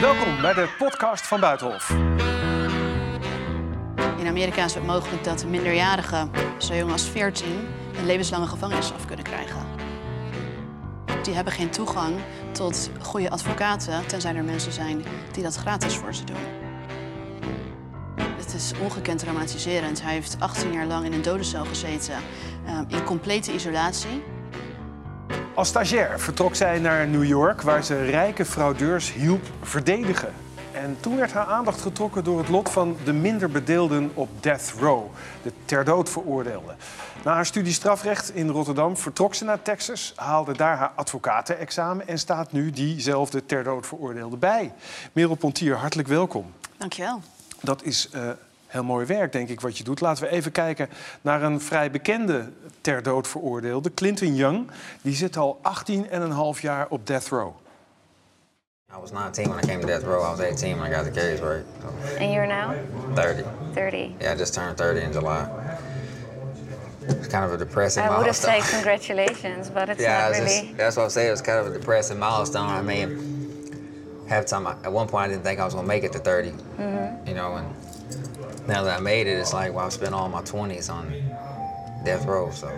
Welkom bij de podcast van Buitenhof. In Amerika is het mogelijk dat minderjarigen, zo jong als 14, een levenslange gevangenisstraf kunnen krijgen. Die hebben geen toegang tot goede advocaten, tenzij er mensen zijn die dat gratis voor ze doen. Het is ongekend traumatiserend. Hij heeft 18 jaar lang in een dodencel gezeten, eh, in complete isolatie. Als stagiair vertrok zij naar New York, waar ze rijke fraudeurs hielp verdedigen. En toen werd haar aandacht getrokken door het lot van de minder bedeelden op death row, de ter dood veroordeelden. Na haar studie strafrecht in Rotterdam vertrok ze naar Texas, haalde daar haar advocatenexamen en staat nu diezelfde ter dood veroordeelde bij. Merel Pontier, hartelijk welkom. Dankjewel. Dat is uh, heel mooi werk, denk ik, wat je doet. Laten we even kijken naar een vrij bekende ter dood veroordeelde, Clinton Young. Die zit al 18,5 jaar op death row. I was 19 when I came to death row. I was 18 when I got the case, right? So. And you're now? 30. 30. Yeah, I just turned 30 in July. It's kind of a depressing I milestone. would have said congratulations, but it's yeah, not it's really. just, that's what I'm saying. It's kind of a depressing milestone. I mean, half time, at one point, I didn't think I was going to make it to 30. Mm-hmm. You know, and now that I made it, it's like, I've spent all my 20s on death row, so.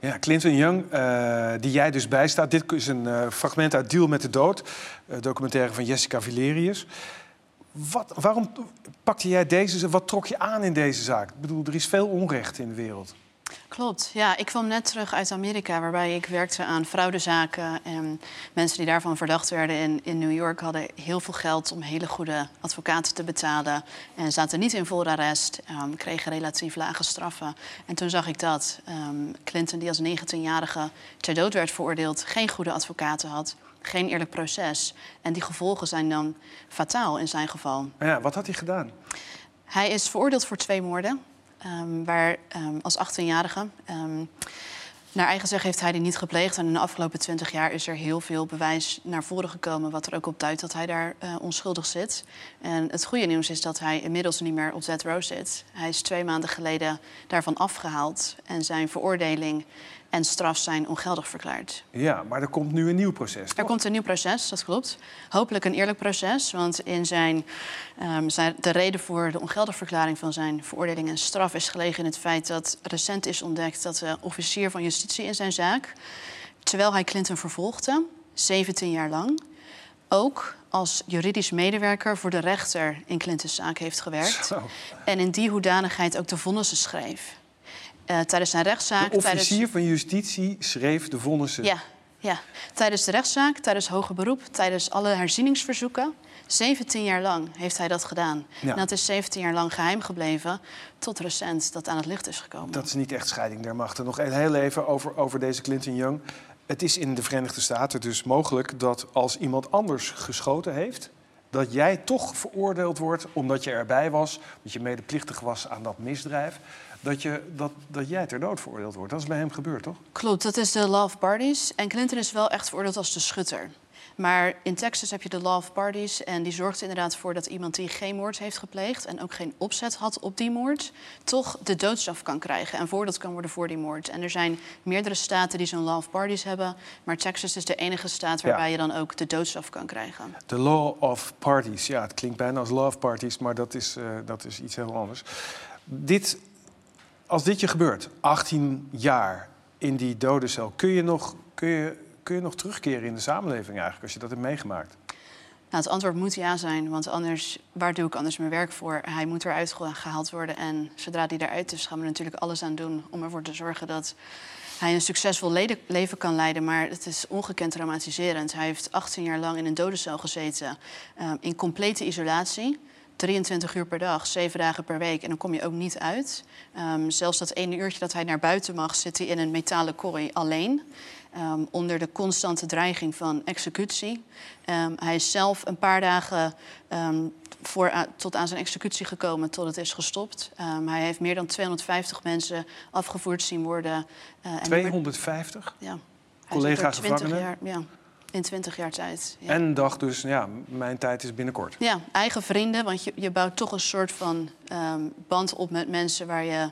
Ja, Clinton Young, uh, die jij dus bijstaat. Dit is een uh, fragment uit Deal met de Dood, uh, documentaire van Jessica Valerius. Wat, waarom pakte jij deze, wat trok je aan in deze zaak? Ik bedoel, er is veel onrecht in de wereld. Klopt, ja. Ik kwam net terug uit Amerika, waarbij ik werkte aan fraudezaken. En mensen die daarvan verdacht werden in, in New York hadden heel veel geld om hele goede advocaten te betalen. En zaten niet in voorarrest, um, kregen relatief lage straffen. En toen zag ik dat um, Clinton, die als 19-jarige ter dood werd veroordeeld, geen goede advocaten had. Geen eerlijk proces. En die gevolgen zijn dan fataal in zijn geval. Ja, wat had hij gedaan? Hij is veroordeeld voor twee moorden. Um, waar um, als 18-jarige. Um, naar eigen zeggen heeft hij die niet gepleegd. En in de afgelopen 20 jaar is er heel veel bewijs naar voren gekomen. wat er ook op duidt dat hij daar uh, onschuldig zit. En het goede nieuws is dat hij inmiddels niet meer op death row zit. Hij is twee maanden geleden daarvan afgehaald. En zijn veroordeling en straf zijn ongeldig verklaard. Ja, maar er komt nu een nieuw proces. Toch? Er komt een nieuw proces, dat klopt. Hopelijk een eerlijk proces, want in zijn, um, zijn, de reden voor de ongeldig verklaring van zijn veroordeling en straf is gelegen in het feit dat recent is ontdekt dat de officier van justitie in zijn zaak, terwijl hij Clinton vervolgde, 17 jaar lang, ook als juridisch medewerker voor de rechter in Clintons zaak heeft gewerkt. Zo. En in die hoedanigheid ook de vonnissen schreef. Uh, tijdens zijn rechtszaak. De officier tijdens... van justitie schreef de vonnissen. Ja, ja, tijdens de rechtszaak, tijdens hoger beroep, tijdens alle herzieningsverzoeken. 17 jaar lang heeft hij dat gedaan. Ja. En dat is 17 jaar lang geheim gebleven, tot recent dat aan het licht is gekomen. Dat is niet echt scheiding der machten. Nog heel even over, over deze Clinton Young. Het is in de Verenigde Staten dus mogelijk dat als iemand anders geschoten heeft, dat jij toch veroordeeld wordt omdat je erbij was, dat je medeplichtig was aan dat misdrijf, dat, je, dat, dat jij ter dood veroordeeld wordt. Dat is bij hem gebeurd, toch? Klopt, dat is de of parties. En Clinton is wel echt veroordeeld als de schutter. Maar in Texas heb je de law of parties en die zorgt er inderdaad voor dat iemand die geen moord heeft gepleegd en ook geen opzet had op die moord, toch de doodstraf kan krijgen en voordat kan worden voor die moord. En er zijn meerdere staten die zo'n law of parties hebben, maar Texas is de enige staat waarbij Ja. je dan ook de doodstraf kan krijgen. De law of parties. Ja, het klinkt bijna als love parties, maar dat is, uh, dat is iets heel anders. Dit, als dit je gebeurt, 18 jaar in die dodencel, kun je nog, kun je, kun je nog terugkeren in de samenleving eigenlijk, als je dat hebt meegemaakt? Nou, het antwoord moet ja zijn, want anders, waar doe ik anders mijn werk voor? Hij moet eruit gehaald worden en zodra hij eruit is, gaan we natuurlijk alles aan doen om ervoor te zorgen dat hij een succesvol leven kan leiden. Maar het is ongekend traumatiserend. Hij heeft 18 jaar lang in een dodencel gezeten, eh, in complete isolatie. 23 uur per dag, 7 dagen per week. En dan kom je ook niet uit. Ehm, zelfs dat ene uurtje dat hij naar buiten mag, zit hij in een metalen kooi alleen. Ehm, onder de constante dreiging van executie. Ehm, hij is zelf een paar dagen ehm, voor, tot aan zijn executie gekomen, tot het is gestopt. Hij heeft meer dan 250 mensen afgevoerd zien worden. eh, en 250? Ja. Hij is Collega 20 gevangenen? jaar, ja, in 20 jaar tijd. Ja. En dacht dus, ja, mijn tijd is binnenkort. Ja, eigen vrienden, want je, je bouwt toch een soort van band op met mensen waar je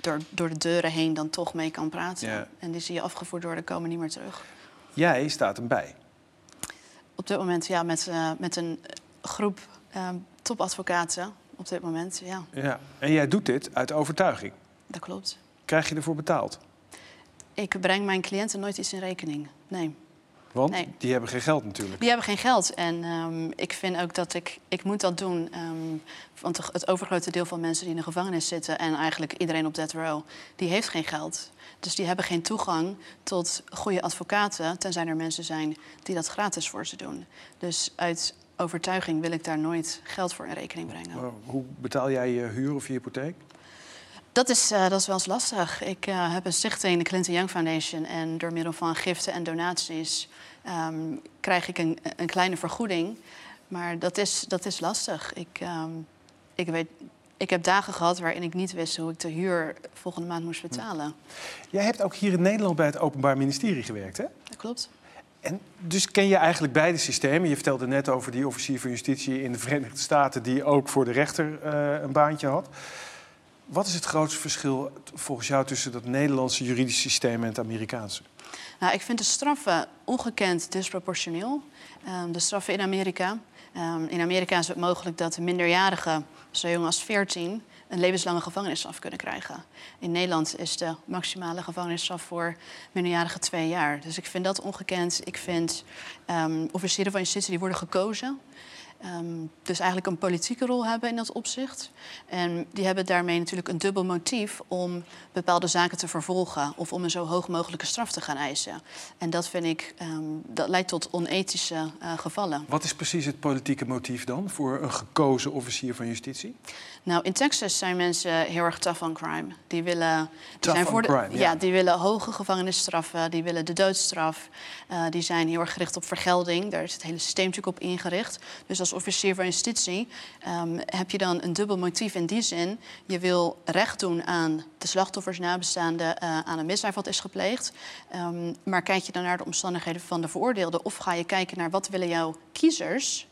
door, door de deuren heen dan toch mee kan praten. Ja. En die zie je afgevoerd worden, komen niet meer terug. Jij staat hem bij. Op dit moment ja, met, uh, met een groep uh, topadvocaten. Op dit moment, ja. ja. En jij doet dit uit overtuiging? Dat klopt. Krijg je ervoor betaald? Ik breng mijn cliënten nooit iets in rekening. Nee. Want nee. die hebben geen geld natuurlijk. Die hebben geen geld. En um, ik vind ook dat ik, ik moet dat doen. Um, want het overgrote deel van mensen die in de gevangenis zitten... en eigenlijk iedereen op death row, die heeft geen geld. Dus die hebben geen toegang tot goede advocaten... tenzij er mensen zijn die dat gratis voor ze doen. Dus uit overtuiging wil ik daar nooit geld voor in rekening brengen. Maar hoe betaal jij je huur of je hypotheek? Dat is, uh, dat is wel eens lastig. Ik uh, heb een stichting, de Clinton Young Foundation. En door middel van giften en donaties um, krijg ik een, een, kleine vergoeding. Maar dat is, dat is lastig. Ik, um, ik, weet, ik heb dagen gehad waarin ik niet wist hoe ik de huur volgende maand moest betalen. Jij hebt ook hier in Nederland bij het Openbaar Ministerie gewerkt, hè? Dat klopt. En dus ken je eigenlijk beide systemen. Je vertelde net over die officier van justitie in de Verenigde Staten... die ook voor de rechter uh, een baantje had. Wat is het grootste verschil volgens jou tussen dat Nederlandse juridische systeem en het Amerikaanse? Nou, ik vind de straffen ongekend disproportioneel. Um, de straffen in Amerika. Um, in Amerika is het mogelijk dat minderjarigen, zo jong als 14, een levenslange gevangenisstraf kunnen krijgen. In Nederland is de maximale gevangenisstraf voor minderjarigen twee jaar. Dus ik vind dat ongekend. Ik vind um, officieren van justitie die worden gekozen. Um, dus eigenlijk een politieke rol hebben in dat opzicht. En die hebben daarmee natuurlijk een dubbel motief om bepaalde zaken te vervolgen of om een zo hoog mogelijke straf te gaan eisen. En dat vind ik, um, dat leidt tot onethische uh, gevallen. Wat is precies het politieke motief dan voor een gekozen officier van justitie? Nou, in Texas zijn mensen heel erg tough on crime. Die willen, die zijn voor de, crime, ja. ja. die willen hoge gevangenisstraffen, die willen de doodstraf. Uh, die zijn heel erg gericht op vergelding. Daar is het hele systeem natuurlijk op ingericht. Dus als officier van justitie um, heb je dan een dubbel motief in die zin. Je wil recht doen aan de slachtoffers, nabestaanden, uh, aan een misdrijf wat is gepleegd. Um, maar kijk je dan naar de omstandigheden van de veroordeelde? Of ga je kijken naar wat willen jouw kiezers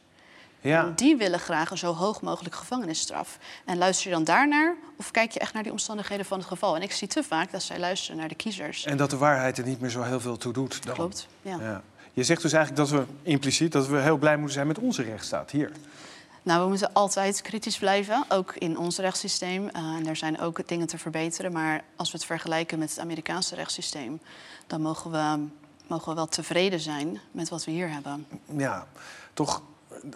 ja. Die willen graag een zo hoog mogelijk gevangenisstraf. En luister je dan daarnaar of kijk je echt naar die omstandigheden van het geval? En ik zie te vaak dat zij luisteren naar de kiezers. En dat de waarheid er niet meer zo heel veel toe doet. Dan. Klopt, ja. ja. Je zegt dus eigenlijk dat we impliciet dat we heel blij moeten zijn met onze rechtsstaat hier. Nou, we moeten altijd kritisch blijven, ook in ons rechtssysteem. Uh, en er zijn ook dingen te verbeteren. Maar als we het vergelijken met het Amerikaanse rechtssysteem, dan mogen we, mogen we wel tevreden zijn met wat we hier hebben. Ja, toch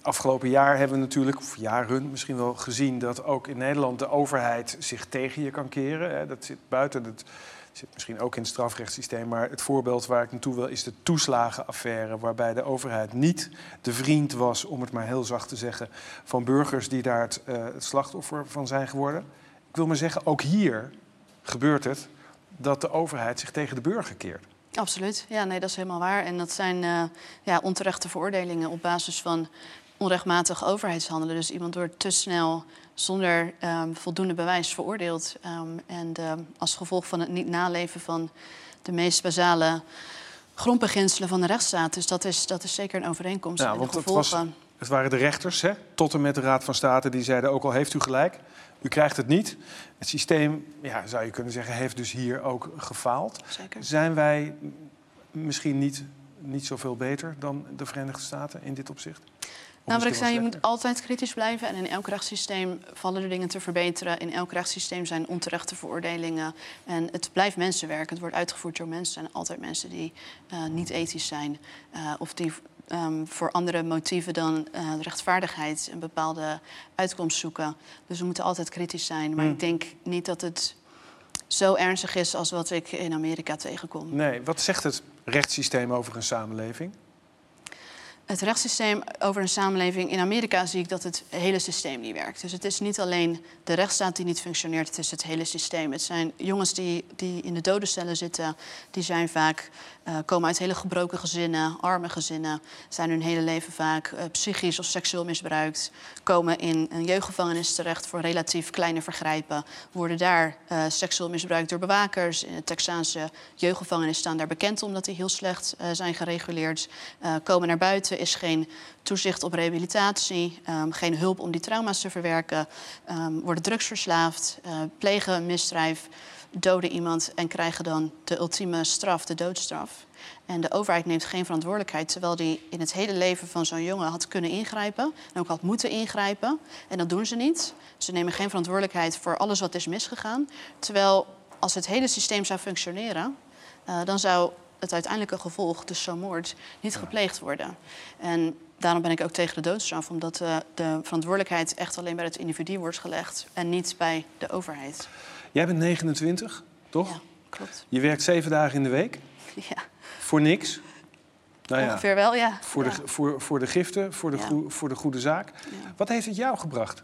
afgelopen jaar hebben we natuurlijk, of jaren misschien wel gezien, dat ook in Nederland de overheid zich tegen je kan keren. Dat zit buiten het. Zit misschien ook in het strafrechtssysteem, maar het voorbeeld waar ik naartoe wil is de toeslagenaffaire, waarbij de overheid niet de vriend was, om het maar heel zacht te zeggen, van burgers die daar het, uh, het slachtoffer van zijn geworden. Ik wil maar zeggen, ook hier gebeurt het dat de overheid zich tegen de burger keert. Absoluut, ja, nee, dat is helemaal waar. En dat zijn uh, ja, onterechte veroordelingen op basis van onrechtmatig overheidshandelen. Dus iemand wordt te snel zonder um, voldoende bewijs veroordeeld. Um, en uh, als gevolg van het niet naleven van de meest basale grondbeginselen van de rechtsstaat. Dus dat is, dat is zeker een overeenkomst. Ja, want het, was, het waren de rechters, hè, tot en met de Raad van State, die zeiden ook al heeft u gelijk. U krijgt het niet. Het systeem, ja, zou je kunnen zeggen, heeft dus hier ook gefaald. Zeker. Zijn wij misschien niet, niet zoveel beter dan de Verenigde Staten in dit opzicht? Nou, wat ik zei, je moet altijd kritisch blijven. En in elk rechtssysteem vallen er dingen te verbeteren. In elk rechtssysteem zijn onterechte veroordelingen. En het blijft mensenwerk. Het wordt uitgevoerd door mensen. Er zijn altijd mensen die uh, niet ethisch zijn. Uh, of die um, voor andere motieven dan uh, rechtvaardigheid een bepaalde uitkomst zoeken. Dus we moeten altijd kritisch zijn. Maar Hmm. ik denk niet dat het zo ernstig is als wat ik in Amerika tegenkom. Nee, wat zegt het rechtssysteem over een samenleving? Het rechtssysteem over een samenleving in Amerika zie ik dat het hele systeem niet werkt. Dus het is niet alleen de rechtsstaat die niet functioneert, het is het hele systeem. Het zijn jongens die, die in de dodencellen zitten, die zijn vaak, uh, komen uit hele gebroken gezinnen, arme gezinnen, zijn hun hele leven vaak uh, psychisch of seksueel misbruikt, komen in een jeugdgevangenis terecht voor relatief kleine vergrijpen, worden daar uh, seksueel misbruikt door bewakers. In de Texaanse jeugdgevangenis staan daar bekend omdat die heel slecht zijn gereguleerd, komen naar buiten is geen toezicht op rehabilitatie, um, geen hulp om die trauma's te verwerken, um, worden drugsverslaafd, uh, plegen een misdrijf, doden iemand en krijgen dan de ultieme straf, de doodstraf. En de overheid neemt geen verantwoordelijkheid, terwijl die in het hele leven van zo'n jongen had kunnen ingrijpen en ook had moeten ingrijpen. En dat doen ze niet. Ze nemen geen verantwoordelijkheid voor alles wat is misgegaan. Terwijl als het hele systeem zou functioneren, uh, dan zou het uiteindelijke gevolg, dus zo'n moord, niet gepleegd worden. En daarom ben ik ook tegen de doodstraf, omdat uh, de verantwoordelijkheid echt alleen bij het individu wordt gelegd en niet bij de overheid. Jij bent 29, toch? Ja, klopt. Je werkt zeven dagen in de week? Ja. Voor niks? Nou ja, Ongeveer wel, ja. Voor, ja. De, voor, voor de giften, voor de, ja. goe, voor de goede zaak. Wat heeft het jou gebracht?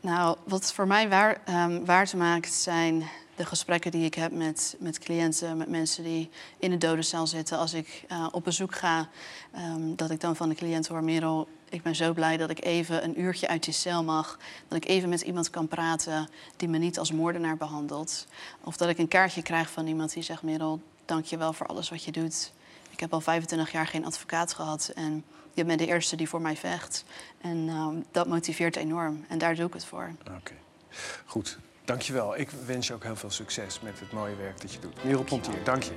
Nou, wat voor mij waar, um, waard maakt zijn de gesprekken die ik heb met, met cliënten, met mensen die in de dodencel zitten. Als ik uh, op bezoek ga, um, dat ik dan van de cliënt hoor, Merel, ik ben zo blij dat ik even een uurtje uit die cel mag. Dat ik even met iemand kan praten die me niet als moordenaar behandelt. Of dat ik een kaartje krijg van iemand die zegt, Merel, dank je wel voor alles wat je doet. Ik heb al 25 jaar geen advocaat gehad en je bent de eerste die voor mij vecht. En um, dat motiveert enorm en daar doe ik het voor. Oké, goed. Dankjewel. Ik wens je ook heel veel succes met het mooie werk dat je doet. Merel Pontier, dank je.